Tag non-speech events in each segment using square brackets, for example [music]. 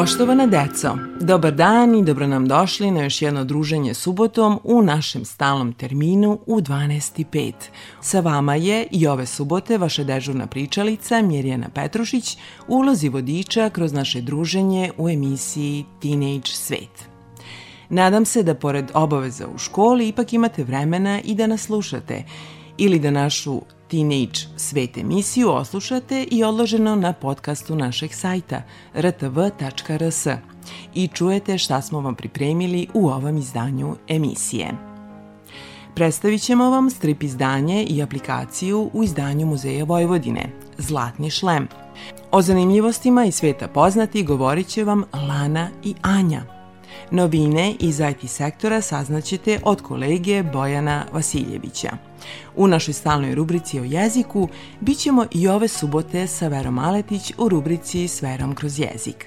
Poštovana deco, dobar dan i dobro nam došli na još jedno druženje subotom u našem stalnom terminu u 12.05. Sa vama je i ove subote vaša dežurna pričalica Mirjana Petrušić ulozi vodiča kroz naše druženje u emisiji Teenage Svet. Nadam se da pored obaveza u školi ipak imate vremena i da nas slušate ili da našu Teenage Svet emisiju oslušate i odloženo na podcastu našeg sajta rtv.rs i čujete šta smo vam pripremili u ovom izdanju emisije. Predstavit ćemo vam strip izdanje i aplikaciju u izdanju Muzeja Vojvodine, Zlatni šlem. O zanimljivostima iz sveta poznati govorit će vam Lana i Anja. Novine iz IT sektora saznaćete od kolege Bojana Vasiljevića. U našoj stalnoj rubrici o jeziku bit ćemo i ove subote sa Verom Maletić u rubrici S Verom kroz jezik.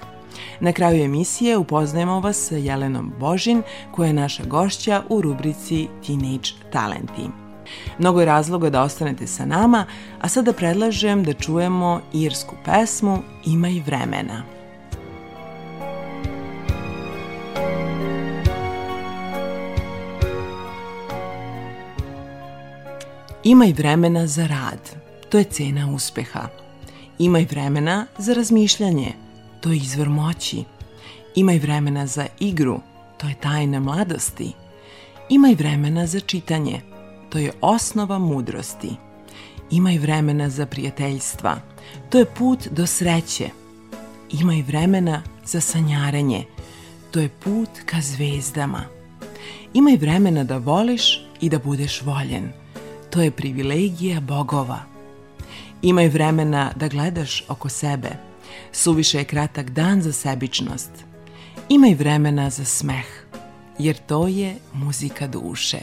Na kraju emisije upoznajemo vas sa Jelenom Božin, koja je naša gošća u rubrici Teenage Talenti. Mnogo je razloga da ostanete sa nama, a sada predlažem da čujemo irsku pesmu Ima i vremena. Imaj vremena za rad, to je cena uspeha. Imaj vremena za razmišljanje, to je izvor moći. Imaj vremena za igru, to je tajna mladosti. Imaj vremena za čitanje, to je osnova mudrosti. Imaj vremena za prijateljstva, to je put do sreće. Imaj vremena za sanjarenje, to je put ka zvezdama. Imaj vremena da voliš i da budeš voljen – to je privilegija bogova. Imaj vremena da gledaš oko sebe. Suviše je kratak dan za sebičnost. Imaj vremena za smeh, jer to je muzika duše.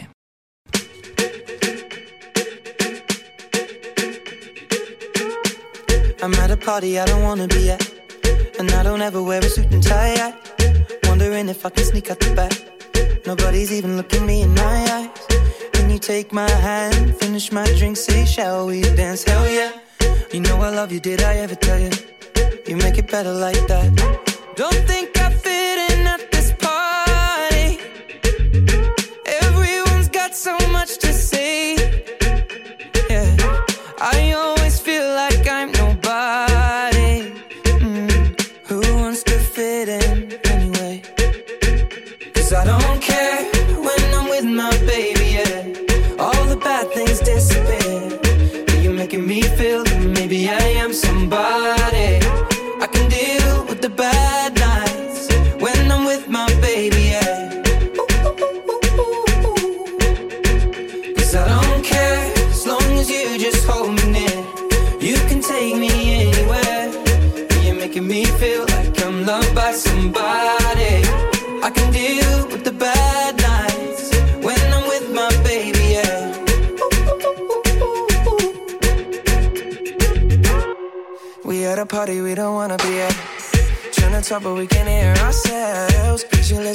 I'm at a party I don't wanna be at And I don't ever wear a suit and tie yet Wondering if I can sneak out the back Nobody's even looking me in my eyes you take my hand, finish my drink, say, shall we dance? Hell yeah. You know I love you, did I ever tell you? You make it better like that. Don't think I fit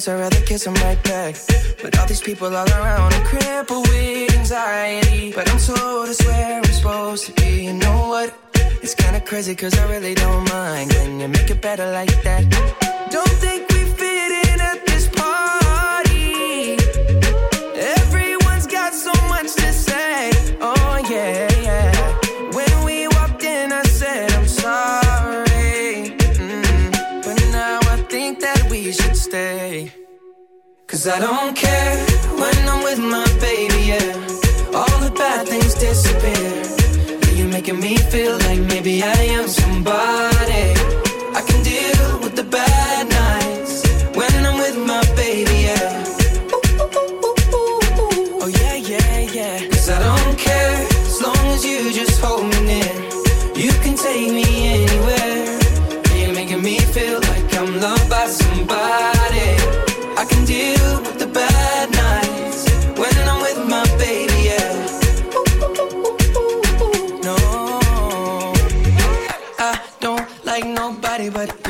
I'd rather kiss right back. But all these people all around, I'm crippled with anxiety. But I'm told it's where I'm supposed to be. You know what? It's kinda crazy, cause I really don't mind. Can you make it better like that? Don't think Cause I don't care when I'm with my baby, yeah. All the bad things disappear. You're making me feel like maybe I am somebody. I can deal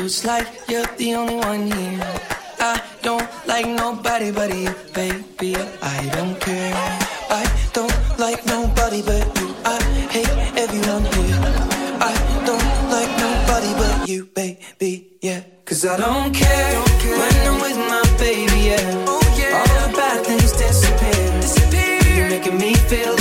It's like you're the only one here. I don't like nobody but you, baby. I don't care. I don't like nobody but you. I hate everyone here. I don't like nobody but you, baby. Yeah, cause I don't care, when I'm with my baby. Yeah, all the bad things disappear. You're making me feel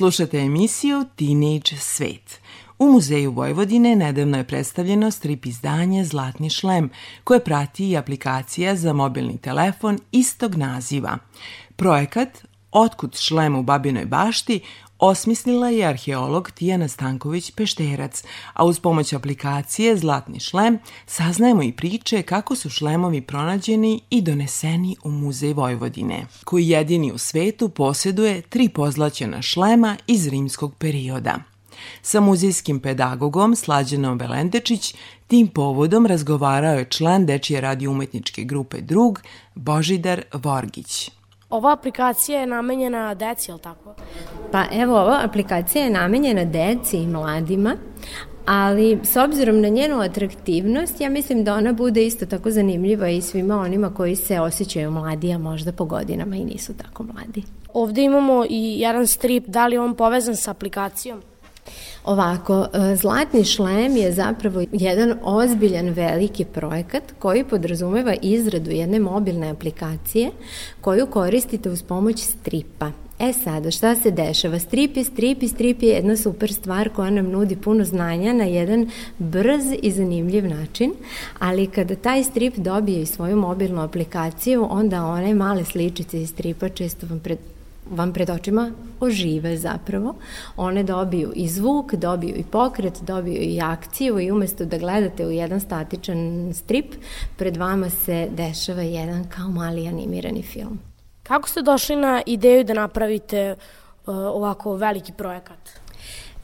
Slušate emisiju Teenage Svet. U Muzeju Vojvodine nedavno je predstavljeno strip izdanje Zlatni šlem, koje prati i aplikacija za mobilni telefon istog naziva. Projekat Otkud šlem u Babinoj bašti osmislila je arheolog Tijana Stanković-Pešterac, a uz pomoć aplikacije Zlatni šlem saznajemo i priče kako su šlemovi pronađeni i doneseni u Muzej Vojvodine, koji jedini u svetu posjeduje tri pozlaćena šlema iz rimskog perioda. Sa muzejskim pedagogom Slađanom Velendečić tim povodom razgovarao je član Dečije radio umetničke grupe Drug Božidar Vorgić. Ova aplikacija je namenjena deci, je li tako? Pa evo, ova aplikacija je namenjena deci i mladima, ali s obzirom na njenu atraktivnost, ja mislim da ona bude isto tako zanimljiva i svima onima koji se osjećaju mladi, a možda po godinama i nisu tako mladi. Ovde imamo i jedan strip, da li je on povezan sa aplikacijom? Ovako, e, Zlatni šlem je zapravo jedan ozbiljan veliki projekat koji podrazumeva izradu jedne mobilne aplikacije koju koristite uz pomoć stripa. E sada, šta se dešava? Strip je strip i strip je jedna super stvar koja nam nudi puno znanja na jedan brz i zanimljiv način, ali kada taj strip dobije i svoju mobilnu aplikaciju, onda one male sličice iz stripa često vam pred, vam pred očima ožive zapravo. One dobiju i zvuk, dobiju i pokret, dobiju i akciju i umesto da gledate u jedan statičan strip, pred vama se dešava jedan kao mali animirani film. Kako ste došli na ideju da napravite uh, ovako veliki projekat?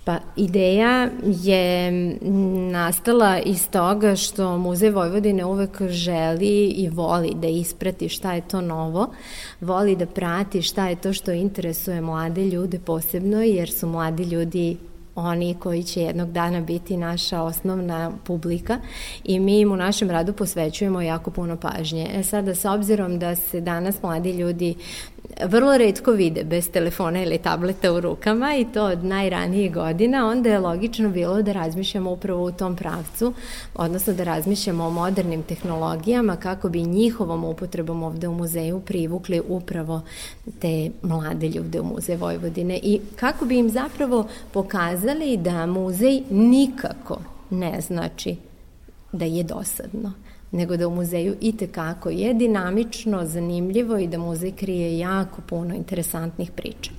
Pa ideja je nastala iz toga što Muzej Vojvodine uvek želi i voli da isprati šta je to novo, voli da prati šta je to što interesuje mlade ljude posebno, jer su mladi ljudi oni koji će jednog dana biti naša osnovna publika i mi im u našem radu posvećujemo jako puno pažnje. E sada, s obzirom da se danas mladi ljudi vrlo redko vide bez telefona ili tableta u rukama i to od najranijih godina, onda je logično bilo da razmišljamo upravo u tom pravcu, odnosno da razmišljamo o modernim tehnologijama kako bi njihovom upotrebom ovde u muzeju privukli upravo te mlade ljude u Muzej Vojvodine. I kako bi im zapravo pokazali da muzej nikako ne znači da je dosadno nego da u muzeju i tekako je dinamično, zanimljivo i da muzej krije jako puno interesantnih priča.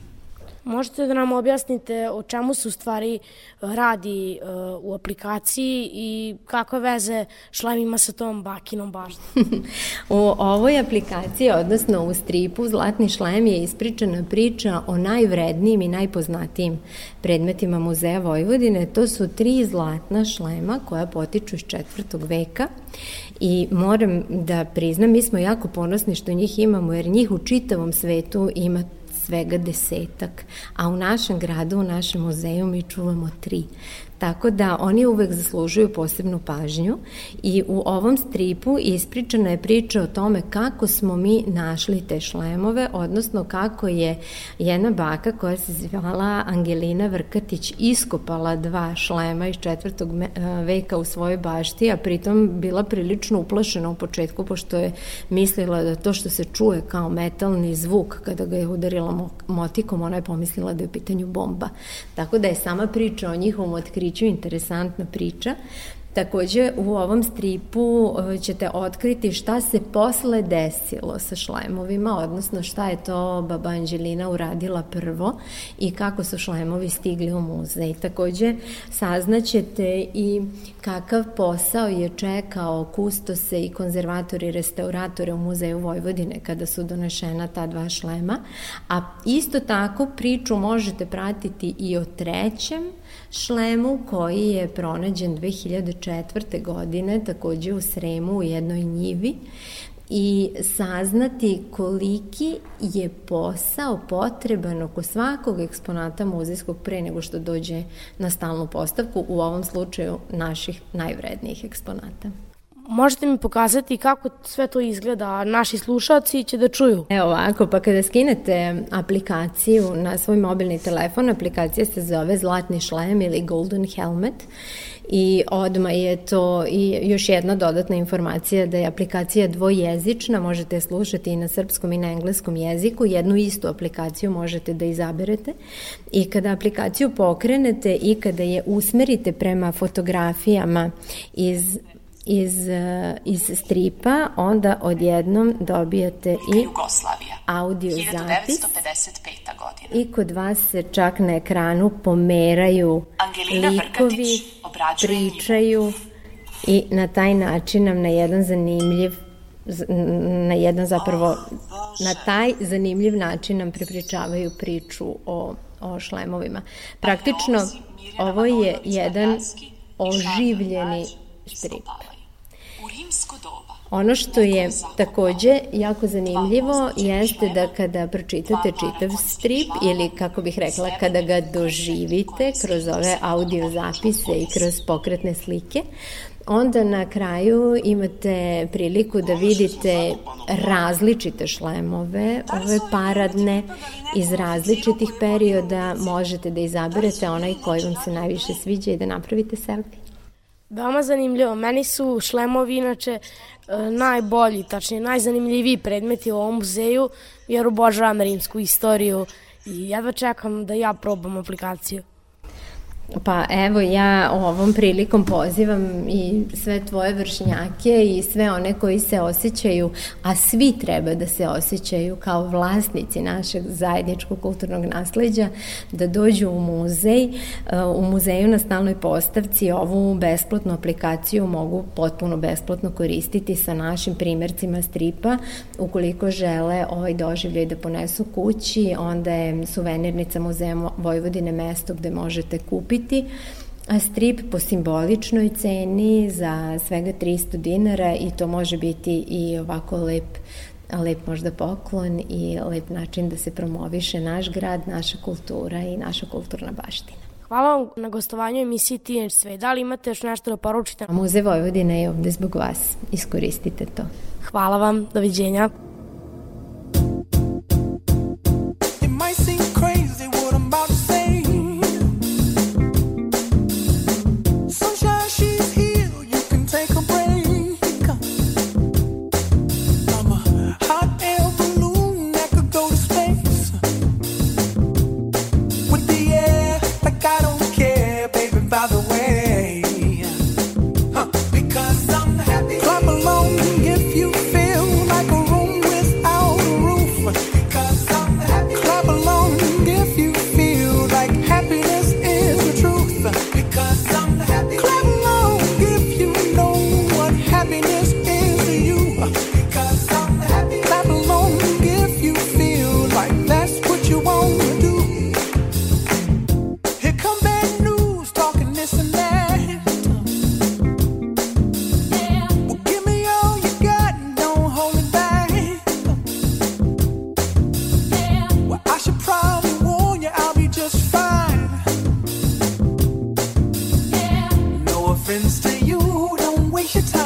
Možete da nam objasnite o čemu se u stvari radi uh, u aplikaciji i kakve veze šlem ima sa tom bakinom baštom? [laughs] u ovoj aplikaciji, odnosno u stripu Zlatni šlem je ispričana priča o najvrednijim i najpoznatijim predmetima Muzeja Vojvodine. To su tri zlatna šlema koja potiču iz četvrtog veka i moram da priznam, mi smo jako ponosni što njih imamo, jer njih u čitavom svetu ima svega desetak, a u našem gradu, u našem muzeju mi čuvamo tri. Tako da oni uvek zaslužuju posebnu pažnju i u ovom stripu ispričana je priča o tome kako smo mi našli te šlemove, odnosno kako je jedna baka koja se zvala Angelina Vrkatić iskopala dva šlema iz četvrtog veka u svojoj bašti, a pritom bila prilično uplašena u početku pošto je mislila da to što se čuje kao metalni zvuk kada ga je udarila motikom, ona je pomislila da je u pitanju bomba. Tako da je sama priča o njihovom otkriću interesantna priča. Takođe, u ovom stripu e, ćete otkriti šta se posle desilo sa šlemovima, odnosno šta je to baba Anđelina uradila prvo i kako su šlemovi stigli u muzej. Takođe, saznaćete i kakav posao je čekao kustose i konzervatori i restauratore u Muzeju Vojvodine kada su donešena ta dva šlema, a isto tako priču možete pratiti i o trećem šlemu koji je pronađen 2004. godine takođe u Sremu u jednoj njivi i saznati koliki je posao potreban oko svakog eksponata muzejskog pre nego što dođe na stalnu postavku, u ovom slučaju naših najvrednijih eksponata. Možete mi pokazati kako sve to izgleda, naši slušalci će da čuju. Evo ovako, pa kada skinete aplikaciju na svoj mobilni telefon, aplikacija se zove Zlatni šlem ili Golden Helmet i odma je to i još jedna dodatna informacija da je aplikacija dvojezična, možete slušati i na srpskom i na engleskom jeziku, jednu istu aplikaciju možete da izaberete i kada aplikaciju pokrenete i kada je usmerite prema fotografijama iz iz, uh, iz stripa, onda odjednom dobijate i Jugoslavija. audio 1955. godina. I kod vas se čak na ekranu pomeraju Angelina likovi, pričaju i na taj način nam na jedan zanimljiv na jedan zapravo na taj zanimljiv način nam prepričavaju priču o, o šlemovima. Praktično ovo je jedan oživljeni strip. Ono što je takođe jako zanimljivo jeste da kada pročitate čitav strip ili kako bih rekla kada ga doživite kroz ove audio zapise i kroz pokretne slike, onda na kraju imate priliku da vidite različite šlemove, ove paradne iz različitih perioda, možete da izaberete onaj koji vam se najviše sviđa i da napravite selfie. Veoma zanimljivo. Meni su šlemovi inače e, najbolji, tačnije najzanimljiviji predmeti u ovom muzeju, jer obožavam rimsku istoriju i jedva čekam da ja probam aplikaciju. Pa evo ja ovom prilikom pozivam i sve tvoje vršnjake i sve one koji se osjećaju, a svi treba da se osjećaju kao vlasnici našeg zajedničkog kulturnog nasleđa, da dođu u muzej. U muzeju na stalnoj postavci ovu besplatnu aplikaciju mogu potpuno besplatno koristiti sa našim primercima stripa. Ukoliko žele ovaj doživljaj da ponesu kući, onda je suvenirnica muzeja Vojvodine mesto gde možete kupiti kupiti strip po simboličnoj ceni za svega 300 dinara i to može biti i ovako lep lep možda poklon i lep način da se promoviše naš grad, naša kultura i naša kulturna baština. Hvala vam na gostovanju emisiji Teenage Sve. Da li imate još nešto da poručite? Muze Vojvodine je ovde zbog vas. Iskoristite to. Hvala vam. Doviđenja. Friends to you. Don't waste your time.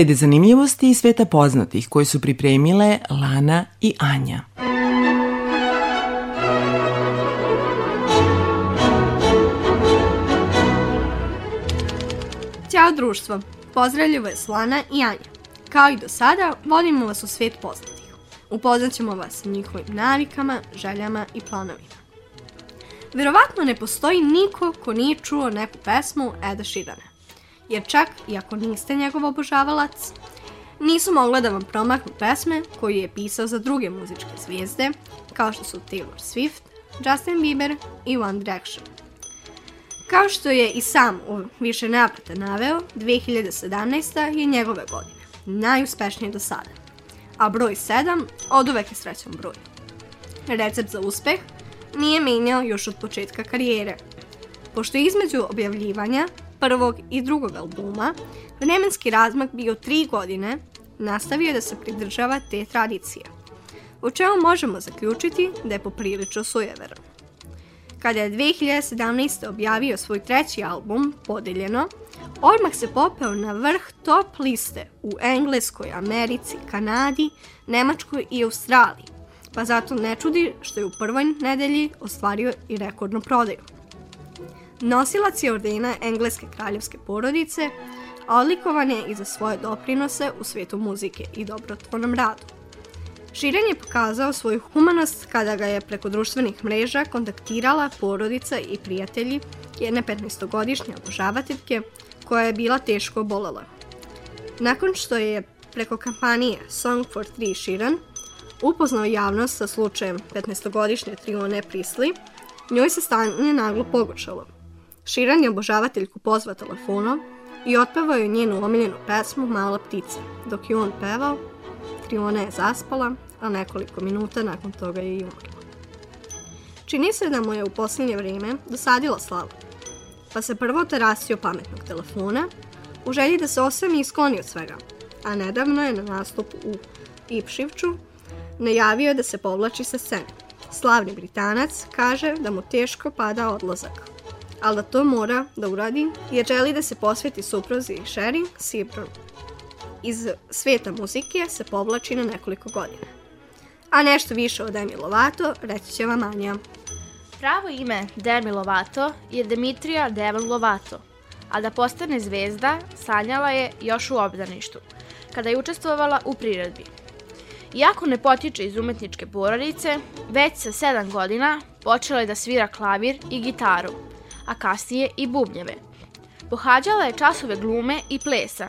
Slede zanimljivosti iz sveta poznatih koje su pripremile Lana i Anja. Ćao društvo, pozdravljivo je Slana i Anja. Kao i do sada, vodimo vas u svet poznatih. Upoznat ćemo vas sa njihovim navikama, željama i planovima. Verovatno ne postoji niko ko nije čuo neku pesmu Eda Širana. Jer čak i ako niste njegov obožavalac, nisu mogle da vam promaknu pesme koju je pisao za druge muzičke zvijezde, kao što su Taylor Swift, Justin Bieber i One Direction. Kao što je i sam u više naprata naveo, 2017. je njegove godine, najuspešnije do sada. A broj 7 od uvek je srećan broj. Recept za uspeh nije menjao još od početka karijere. Pošto je između objavljivanja prvog i drugog albuma vremenski razmak bio tri godine, nastavio da se pridržava te tradicije. U čemu možemo zaključiti da je poprilično sujeveran. Kada je 2017. objavio svoj treći album, Podeljeno, odmah se popeo na vrh top liste u Engleskoj, Americi, Kanadi, Nemačkoj i Australiji, pa zato ne čudi što je u prvoj nedelji ostvario i rekordnu prodaju. Nosilac je ordena engleske kraljevske porodice, a odlikovan je i za svoje doprinose u svetu muzike i dobrotvornom radu. Širen je pokazao svoju humanost kada ga je preko društvenih mreža kontaktirala porodica i prijatelji jedne 15-godišnje obožavateljke koja je bila teško obolela. Nakon što je preko kampanije Song for Three Širan upoznao javnost sa slučajem 15-godišnje Trione Prisli, njoj se stanje naglo pogoršalo. Širan je obožavateljku pozvao telefonom i otpevao je njenu omiljenu pesmu Mala ptica. Dok je on pevao, Triona je zaspala, a nekoliko minuta nakon toga je i umrla. Čini se da mu je u posljednje vrijeme dosadila slava, pa se prvo terasio pametnog telefona u želji da se osvemi i skloni od svega, a nedavno je na nastupu u Ipšivču najavio da se povlači sa scene. Slavni Britanac kaže da mu teško pada odlazak, ali da to mora da uradi jer želi da se posveti supruzi Sherry Sebron. Iz sveta muzike se povlači na nekoliko godina. A nešto više o Demi Lovato reći će vam Anja. Pravo ime Demi Lovato je Dimitrija Devil Lovato, a da postane zvezda sanjala je još u obdaništu, kada je učestvovala u priredbi. Iako ne potiče iz umetničke porodice, već sa 7 godina počela je da svira klavir i gitaru, a kasnije i bubnjeve. Pohađala je časove glume i plesa,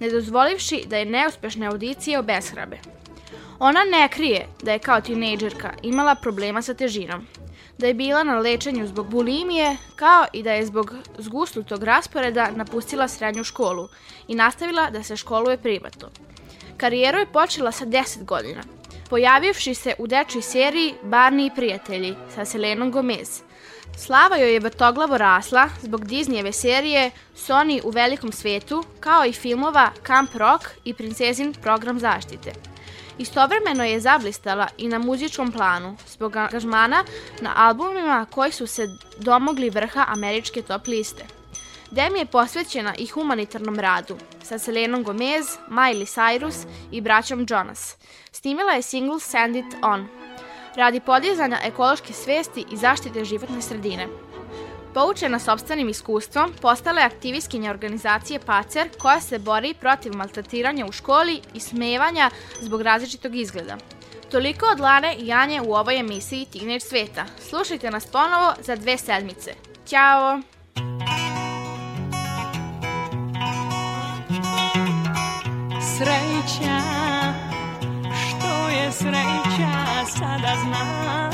ne dozvolivši da je neuspešne audicije obeshrabe. Ona ne krije da je kao tinejdžerka imala problema sa težinom, da je bila na lečenju zbog bulimije, kao i da je zbog zgustutog rasporeda napustila srednju školu i nastavila da se školuje privatno. Karijeru je počela sa 10 godina, pojavivši se u dečoj seriji Barni i prijatelji sa Selenom Gomez. Slava joj je vrtoglavo rasla zbog Disneyjeve serije Sony u velikom svetu, kao i filmova Camp Rock i Princezin program zaštite. Istovremeno je zablistala i na muzičkom planu zbog angažmana na albumima koji su se domogli vrha američke top liste. Demi je posvećena i humanitarnom radu sa Selenom Gomez, Miley Cyrus i braćom Jonas. Snimila je single Send It On radi podizanja ekološke svesti i zaštite životne sredine. Poučena sobstvenim iskustvom, postala je aktivistkinja organizacije PACER koja se bori protiv maltretiranja u školi i smevanja zbog različitog izgleda. Toliko od Lane i Janje u ovoj emisiji Teenage sveta. Slušajte nas ponovo za dve sedmice. Ćao! Sreća, što je sreća, sada znam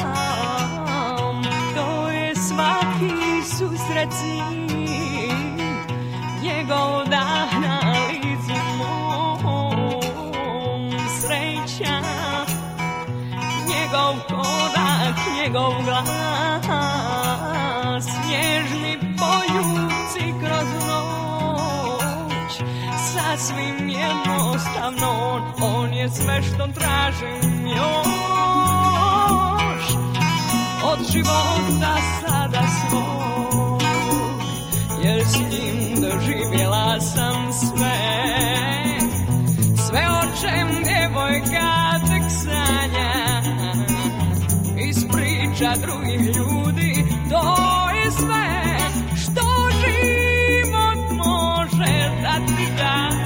To je svaki susret s njim Njegov dah na licu mom. Sreća, njegov korak, njegov glas Nježni poljuci kroz noć Sasvim jednostavno on, on je sve što tražim još Od života sada svog Jer s njim doživjela sam sve Sve o čem djevojka tek sanja. Iz priča drugih ljudi To je sve što život može da ti da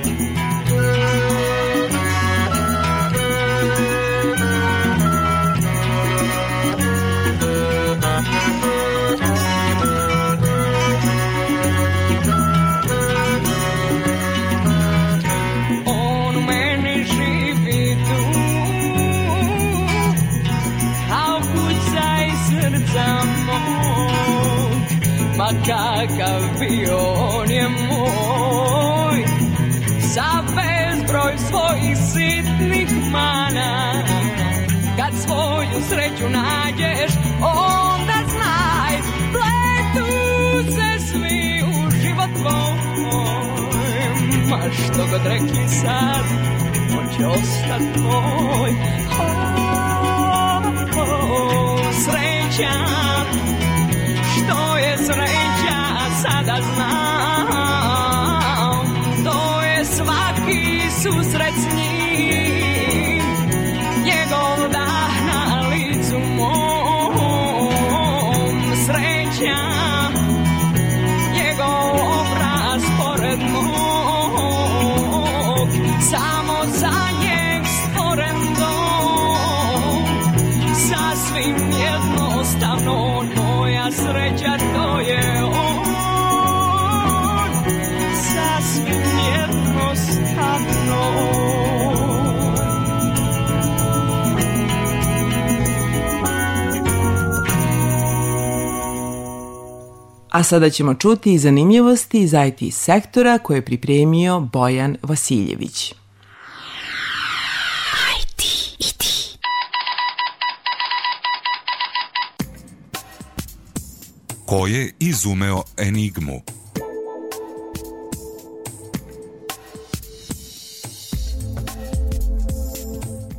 što god rekli sad On će ostat Sreća Što je sreća sada znam To je svaki susret s njim na mom Sreća samo za njeg stvoren dom. Sasvim jednostavno moja sreća to je on. Sasvim jednostavno. A sada ćemo čuti i zanimljivosti iz IT sektora koje je pripremio Bojan Vasiljević. Ko je izumeo enigmu?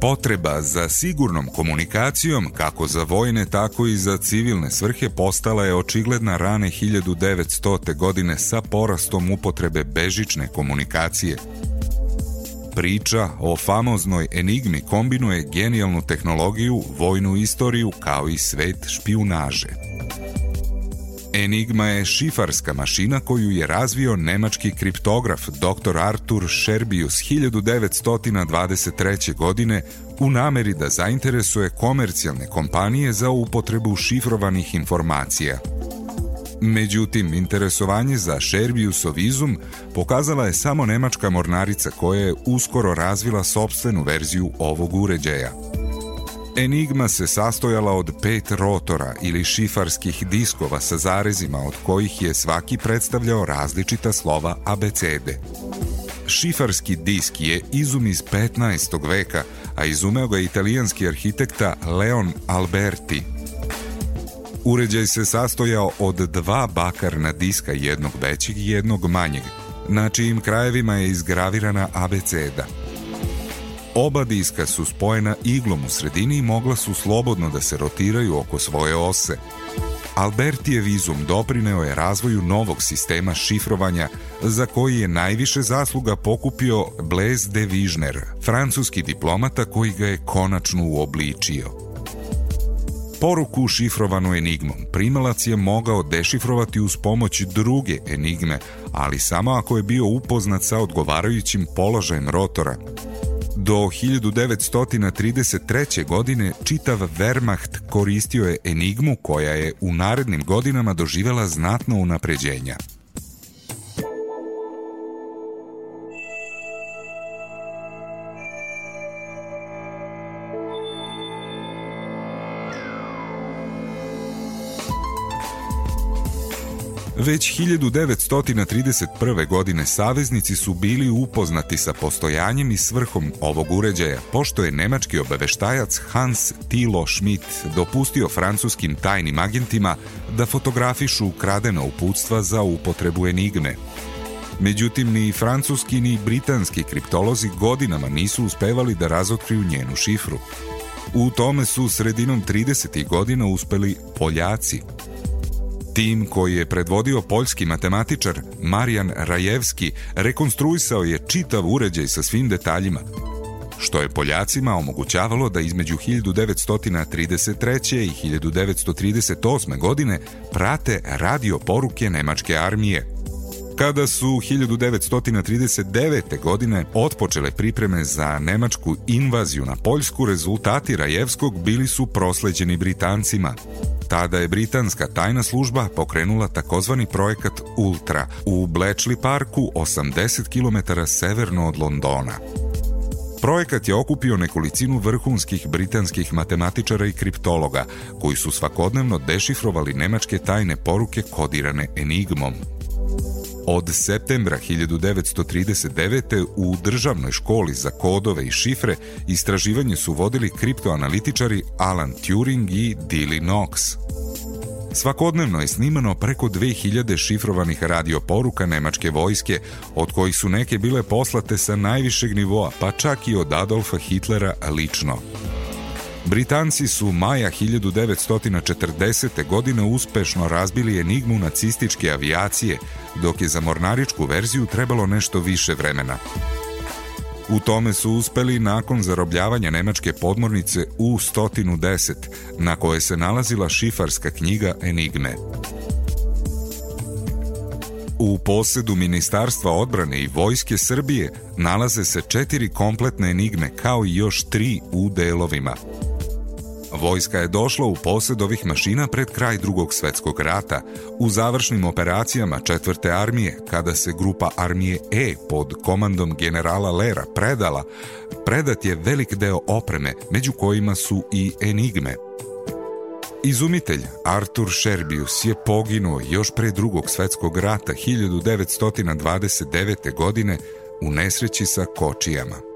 Potreba za sigurnom komunikacijom, kako za vojne, tako i za civilne svrhe, postala je očigledna rane 1900. godine sa porastom upotrebe bežične komunikacije. Priča o famoznoj enigmi kombinuje genijalnu tehnologiju, vojnu istoriju kao i svet špijunaže. Enigma je šifarska mašina koju je razvio nemački kriptograf dr. Artur Scherbius 1923. godine u nameri da zainteresuje komercijalne kompanije za upotrebu šifrovanih informacija. Međutim, interesovanje za Scherbiusov izum pokazala je samo nemačka mornarica koja je uskoro razvila sobstvenu verziju ovog uređaja – Enigma se sastojala od pet rotora ili šifarskih diskova sa zarezima od kojih je svaki predstavljao različita slova abecede. Šifarski disk je izum iz 15. veka, a izumeo ga italijanski arhitekta Leon Alberti. Uređaj se sastojao od dva bakarna diska, jednog većeg i jednog manjeg, na čijim krajevima je izgravirana abeceda – Oba diska su spojena iglom u sredini i mogla su slobodno da se rotiraju oko svoje ose. Albertijev izum doprineo je razvoju novog sistema šifrovanja za koji je najviše zasluga pokupio Blaise de Vižner, francuski diplomata koji ga je konačno uobličio. Poruku šifrovanu enigmom primalac je mogao dešifrovati uz pomoć druge enigme, ali samo ako je bio upoznat sa odgovarajućim položajem rotora – Do 1933. godine čitav Wehrmacht koristio je enigmu koja je u narednim godinama doživela znatno unapređenja. Već 1931. godine saveznici su bili upoznati sa postojanjem i svrhom ovog uređaja, pošto je nemački obaveštajac Hans Tilo Schmidt dopustio francuskim tajnim agentima da fotografišu ukradena uputstva za upotrebu enigme. Međutim, ni francuski ni britanski kriptolozi godinama nisu uspevali da razotkriju njenu šifru. U tome su sredinom 30. godina uspeli Poljaci, Tim koji je predvodio poljski matematičar Marijan Rajevski rekonstruisao je čitav uređaj sa svim detaljima, što je Poljacima omogućavalo da između 1933. i 1938. godine prate radio poruke Nemačke armije. Kada su 1939. godine otpočele pripreme za nemačku invaziju na Poljsku, rezultati Rajevskog bili su prosleđeni Britancima. Tada je britanska tajna služba pokrenula takozvani projekat Ultra u Bletchley Parku 80 km severno od Londona. Projekat je okupio nekolicinu vrhunskih britanskih matematičara i kriptologa, koji su svakodnevno dešifrovali nemačke tajne poruke kodirane enigmom. Od septembra 1939. u državnoj školi za kodove i šifre istraživanje su vodili kriptoanalitičari Alan Turing i Dilly Knox. Svakodnevno je snimano preko 2000 šifrovanih radioporuka nemačke vojske, od kojih su neke bile poslate sa najvišeg nivoa, pa čak i od Adolfa Hitlera lično. Britanci su maja 1940. godine uspešno razbili enigmu nacističke avijacije, dok je za mornaričku verziju trebalo nešto više vremena. U tome su uspeli nakon zarobljavanja nemačke podmornice U-110, na koje se nalazila šifarska knjiga Enigme. U posedu Ministarstva odbrane i Vojske Srbije nalaze se četiri kompletne enigme kao i još tri u delovima – Vojska je došla u posed ovih mašina pred kraj drugog svetskog rata, u završnim operacijama četvrte armije, kada se grupa armije E pod komandom generala Lera predala, predat je velik deo opreme, među kojima su i enigme, Izumitelj Artur Šerbius je poginuo još pre drugog svetskog rata 1929. godine u nesreći sa kočijama.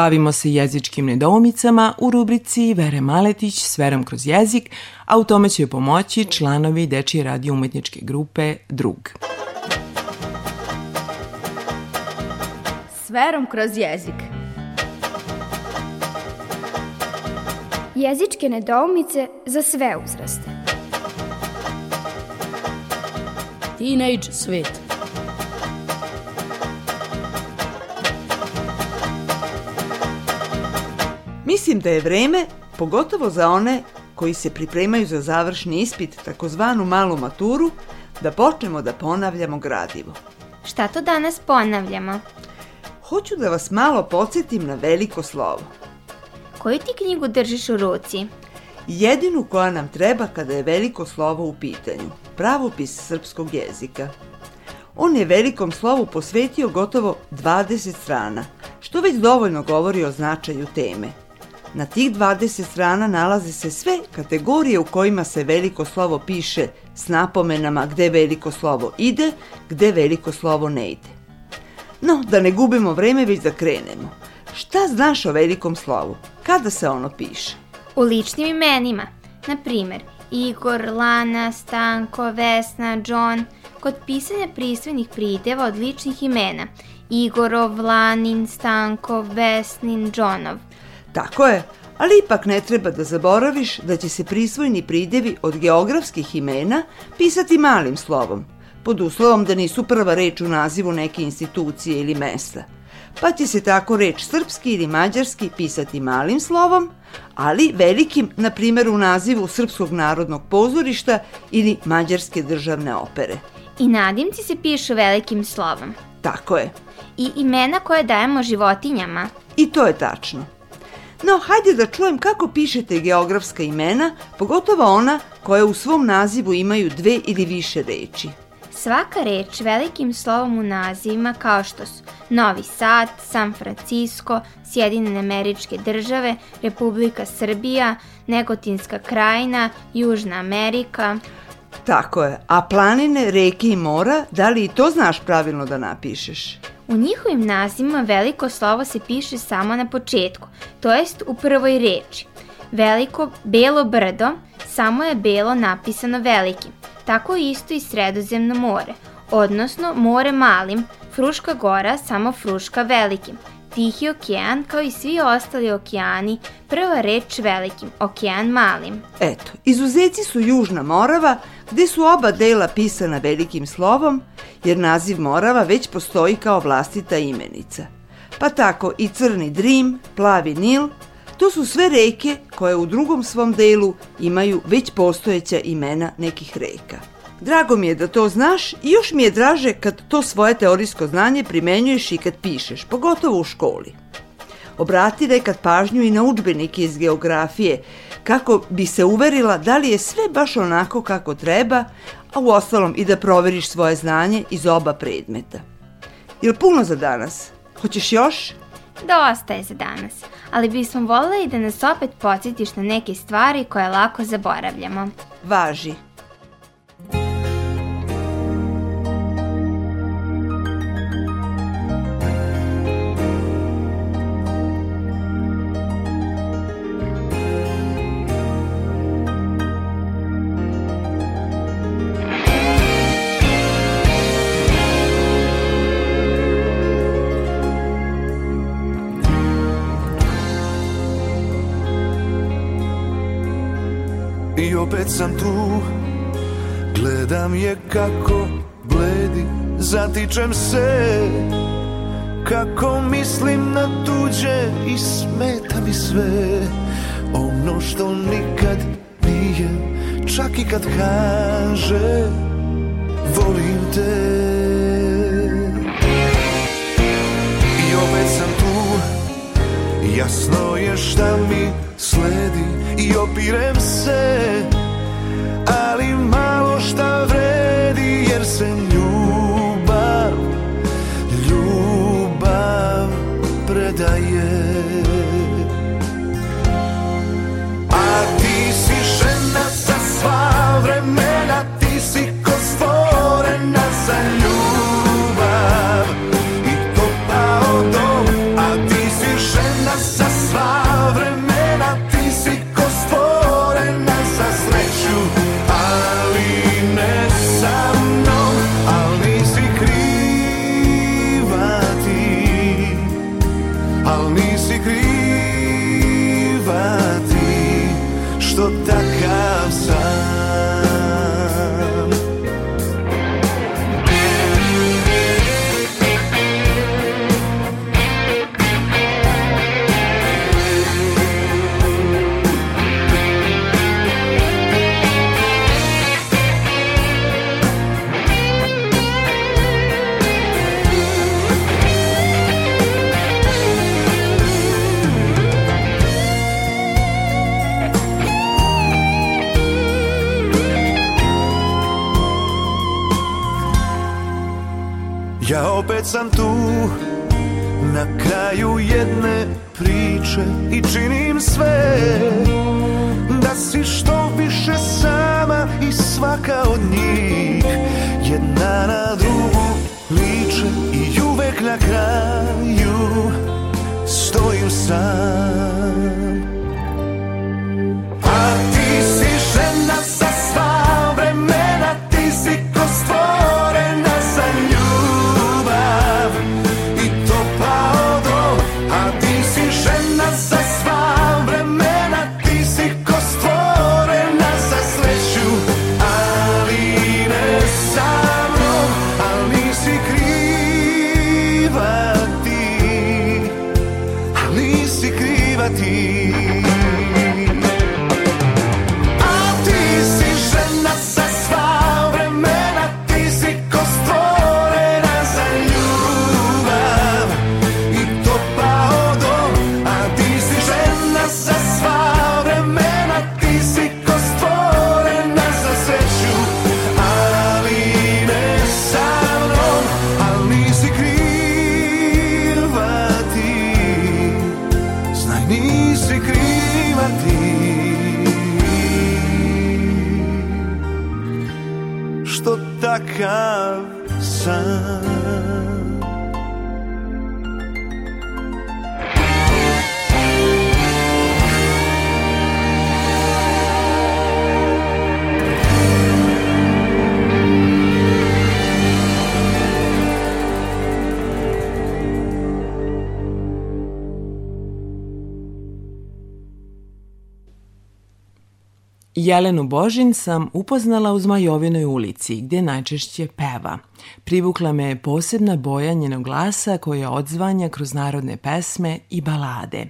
bavimo se jezičkim nedoumicama u rubrici Vere Maletić s verom kroz jezik, a u tome će pomoći članovi Dečije radio umetničke grupe Drug. S verom kroz jezik Jezičke nedoumice za sve uzraste. Teenage svet. Mislim da je vreme, pogotovo za one koji se pripremaju za završni ispit, takozvanu malu maturu, da počnemo da ponavljamo gradivo. Šta to danas ponavljamo? Hoću da vas malo podsjetim na veliko slovo. Koju ti knjigu držiš u ruci? Jedinu koja nam treba kada je veliko slovo u pitanju, pravopis srpskog jezika. On je velikom slovu posvetio gotovo 20 strana, što već dovoljno govori o značaju teme. Na tih 20 strana nalaze se sve kategorije u kojima se veliko slovo piše s napomenama gde veliko slovo ide, gde veliko slovo ne ide. No, da ne gubimo vreme, već da krenemo. Šta znaš o velikom slovu? Kada se ono piše? U ličnim imenima. Na primer, Igor, Lana, Stanko, Vesna, John. Kod pisanja pristojnih prideva od ličnih imena. Igorov, Lanin, Stanko, Vesnin, Johnov. Tako je, ali ipak ne treba da zaboraviš da će se prisvojni pridevi od geografskih imena pisati malim slovom, pod uslovom da nisu prva reč u nazivu neke institucije ili mesta. Pa će se tako reč srpski ili mađarski pisati malim slovom, ali velikim, na primjer u nazivu Srpskog narodnog pozorišta ili Mađarske državne opere. I nadimci se pišu velikim slovom. Tako je. I imena koje dajemo životinjama. I to je tačno. No, hajde da čujem kako pišete geografska imena, pogotovo ona koja u svom nazivu imaju dve ili više reči. Svaka reč velikim slovom u nazivima kao što su Novi Sad, San Francisco, Sjedinjene američke države, Republika Srbija, Negotinska krajina, Južna Amerika. Tako je, a planine, reke i mora, da li i to znaš pravilno da napišeš? U njihovim nazivima veliko slovo se piše samo na početku, to jest u prvoj reči. Veliko belo brdo samo je belo napisano velikim, tako isto i sredozemno more, odnosno more malim, Fruška gora samo Fruška velikim, Tihi okean kao i svi ostali okeani, prva reč velikim, okean malim. Eto, izuzeci su Južna Morava, gde su oba dela pisana velikim slovom, jer naziv Morava već postoji kao vlastita imenica. Pa tako i Crni Drim, Plavi Nil, to su sve reke koje u drugom svom delu imaju već postojeća imena nekih reka. Drago mi je da to znaš i još mi je draže kad to svoje teorijsko znanje primenjuješ i kad pišeš, pogotovo u školi. Obrati nekad pažnju i na učbenike iz geografije, kako bi se uverila da li je sve baš onako kako treba, a u ostalom i da proveriš svoje znanje iz oba predmeta. Jel puno za danas? Hoćeš još? Dosta je za danas, ali bismo voleli da nas opet podsjetiš na neke stvari koje lako zaboravljamo. Važi. Opet sam tu. Gledam je kako bledi Zatičem se. Kako mislim na tuđe I smeta mi sve. Ono što nikad nije Čak i kad kaže Volim te. I opet sam tu. Jasno je šta mi sledi i opirem se Ali malo šta vredi jer se ljubav Jelenu Božin sam upoznala u Zmajovinoj ulici, gdje najčešće peva. Privukla me posebna boja njenog glasa koja odzvanja kroz narodne pesme i balade.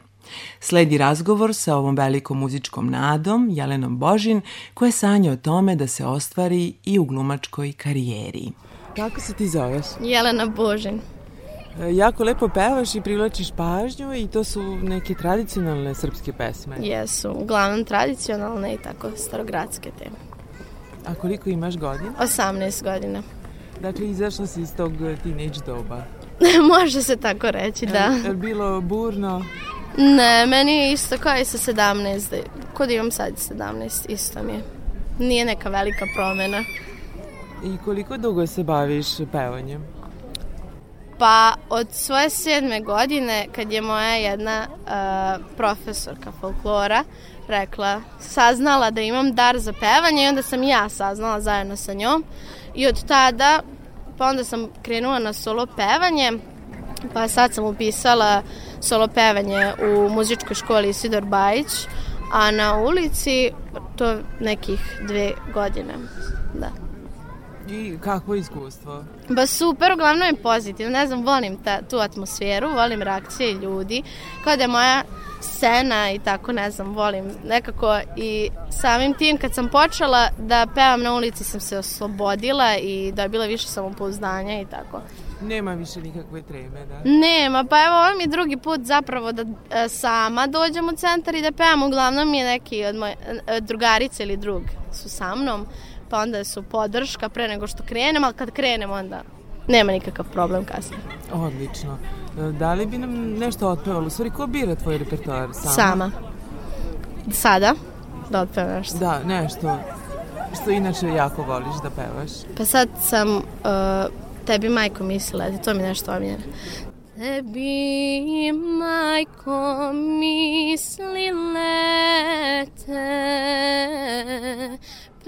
Sledi razgovor sa ovom velikom muzičkom nadom, Jelenom Božin, koja sanja o tome da se ostvari i u glumačkoj karijeri. Kako se ti zoveš? Jelena Božin. Jako lepo pevaš i privlačiš pažnju i to su neke tradicionalne srpske pesme. Jesu, uglavnom tradicionalne i tako starogradske teme. A koliko imaš godina? 18 godina. Dakle, izašla si iz tog teenage doba. [laughs] Može se tako reći, da. Je li bilo burno? Ne, meni je isto kao i sa 17. da- Kod imam sad 17, isto mi je. Nije neka velika promena. I koliko dugo se baviš pevanjem? Pa od svoje sedme godine kad je moja jedna uh, profesorka folklora rekla, saznala da imam dar za pevanje i onda sam ja saznala zajedno sa njom i od tada pa onda sam krenula na solo pevanje pa sad sam upisala solo pevanje u muzičkoj školi Isidor Bajić a na ulici to nekih dve godine da. I kakvo iskustvo? Ba super, uglavnom je pozitivno. Ne znam, volim ta, tu atmosferu, volim reakcije ljudi. Kao da je moja scena i tako, ne znam, volim nekako i samim tim kad sam počela da pevam na ulici sam se oslobodila i dobila više samopouzdanja i tako. Nema više nikakve treme, da? Nema, pa evo ovo mi je drugi put zapravo da e, sama dođem u centar i da pevam. Uglavnom je neki od moje e, drugarice ili drug su sa mnom, pa onda su podrška pre nego što krenem, ali kad krenem onda nema nikakav problem kasnije. Odlično. Da li bi nam nešto otpevalo? U stvari, ko bira tvoj repertoar? Sama? Sama. Sada? Da otpevam nešto. Da, nešto što inače jako voliš da pevaš. Pa sad sam uh, tebi majko mislila, eto, to mi nešto omiljeno. Tebi majko mislile te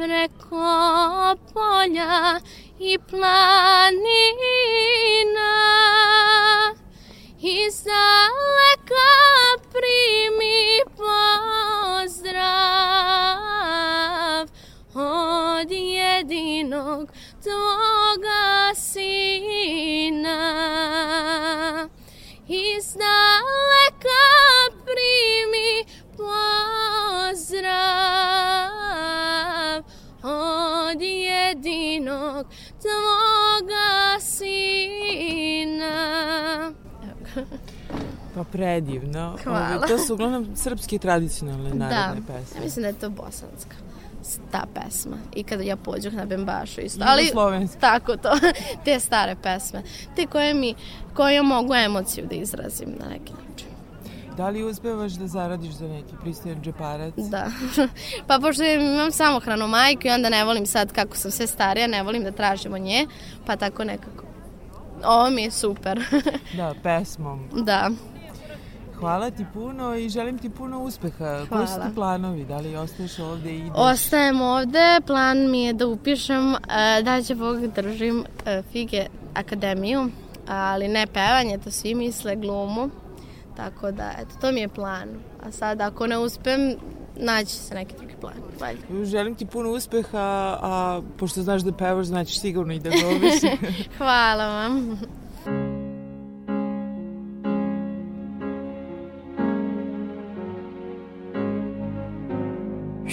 preko polja i planina iz daleka primi pozdrav od jedinog tvoga sina. Iz daleka Pa predivno. Hvala. Ove, to su uglavnom srpske tradicionalne narodne da, pesme. ja mislim da je to bosanska. ta pesma. I kada ja pođuh na Bembašu isto. Jugoslovenski. tako to, [laughs] te stare pesme. Te koje mi, koje mogu emociju da izrazim na neki način. Da li uspevaš da zaradiš za neki pristojan džeparac? Da. [laughs] pa pošto imam samohranu majku i onda ne volim sad kako sam sve starija, ne volim da tražim od nje, pa tako nekako. Ovo mi je super. [laughs] da, pesmom. Da. Hvala ti puno i želim ti puno uspeha. Koji su ti planovi? Da li ostaješ ovde i ideš? Ostajem ovde. Plan mi je da upišem, e, da će Bog držim e, Fige akademiju, ali ne pevanje, to svi misle, glumu. Tako da, eto, to mi je plan. A sad, ako ne uspem, naći se neki drugi plan. Valjda. Želim ti puno uspeha, a pošto znaš da pevaš, znači sigurno i da govoriš. [laughs] Hvala vam.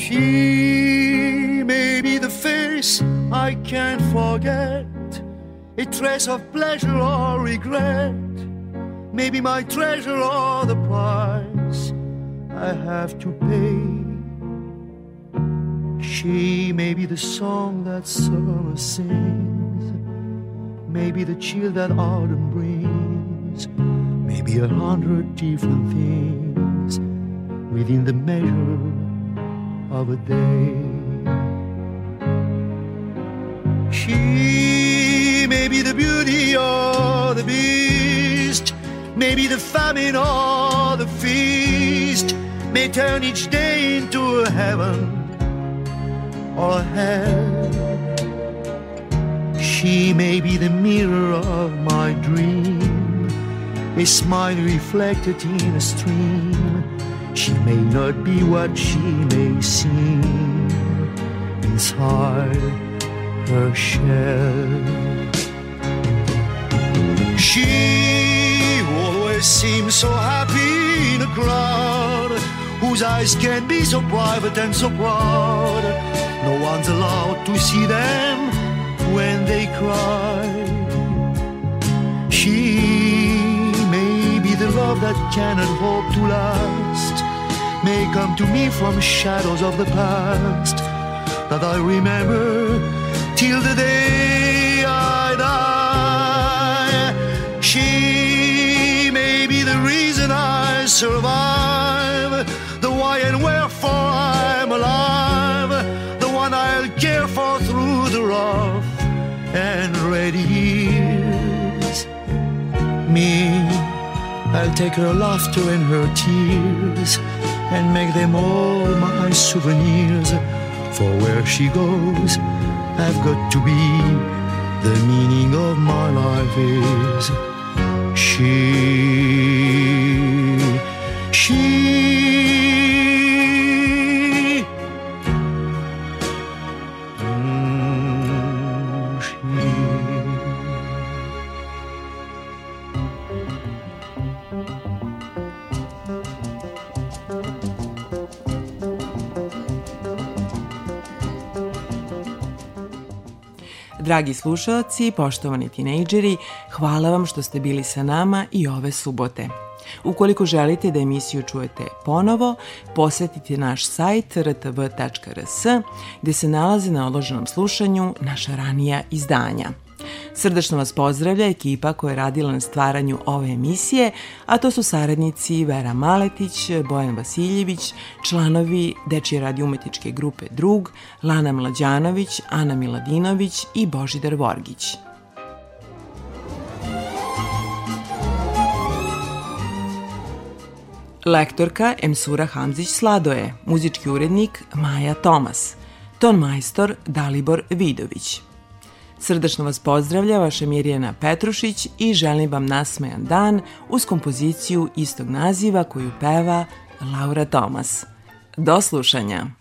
She may be the face I can't forget, a trace of pleasure or regret, maybe my treasure or the price I have to pay. She may be the song that summer sings, maybe the chill that autumn brings, maybe a hundred different things within the measure of a day. She may be the beauty or the beast, maybe the famine or the feast, may turn each day into a heaven or hell. She may be the mirror of my dream, a smile reflected in a stream. She may not be what she may seem inside her shell. She always seems so happy in a crowd whose eyes can be so private and so proud. No one's allowed to see them when they cry. She may be the love that cannot hope to last, may come to me from shadows of the past that I remember till the day I die. She may be the reason I survive, the why and wherefore I'm alive, the one I'll care for through the rough and ready years. Me, I'll take her laughter and her tears and make them all my souvenirs. For where she goes, I've got to be. The meaning of my life is she. She. Dragi slušalci, poštovani tinejdžeri, hvala vam što ste bili sa nama i ove subote. Ukoliko želite da emisiju čujete ponovo, posetite naš sajt rtv.rs gde se nalaze na odloženom slušanju naša ranija izdanja. Srdačno vas pozdravlja ekipa koja je radila na stvaranju ove emisije, a to su saradnici Vera Maletić, Bojan Vasiljević, članovi Dečije radi umetničke grupe Drug, Lana Mlađanović, Ana Miladinović i Božidar Vorgić. Lektorka Emsura Hamzić Sladoje, muzički urednik Maja Tomas, ton majstor Dalibor Vidović. Srdačno vas pozdravlja vaša Mirjana Petrušić i želim vam nasmejan dan uz kompoziciju istog naziva koju peva Laura Tomas. Do slušanja!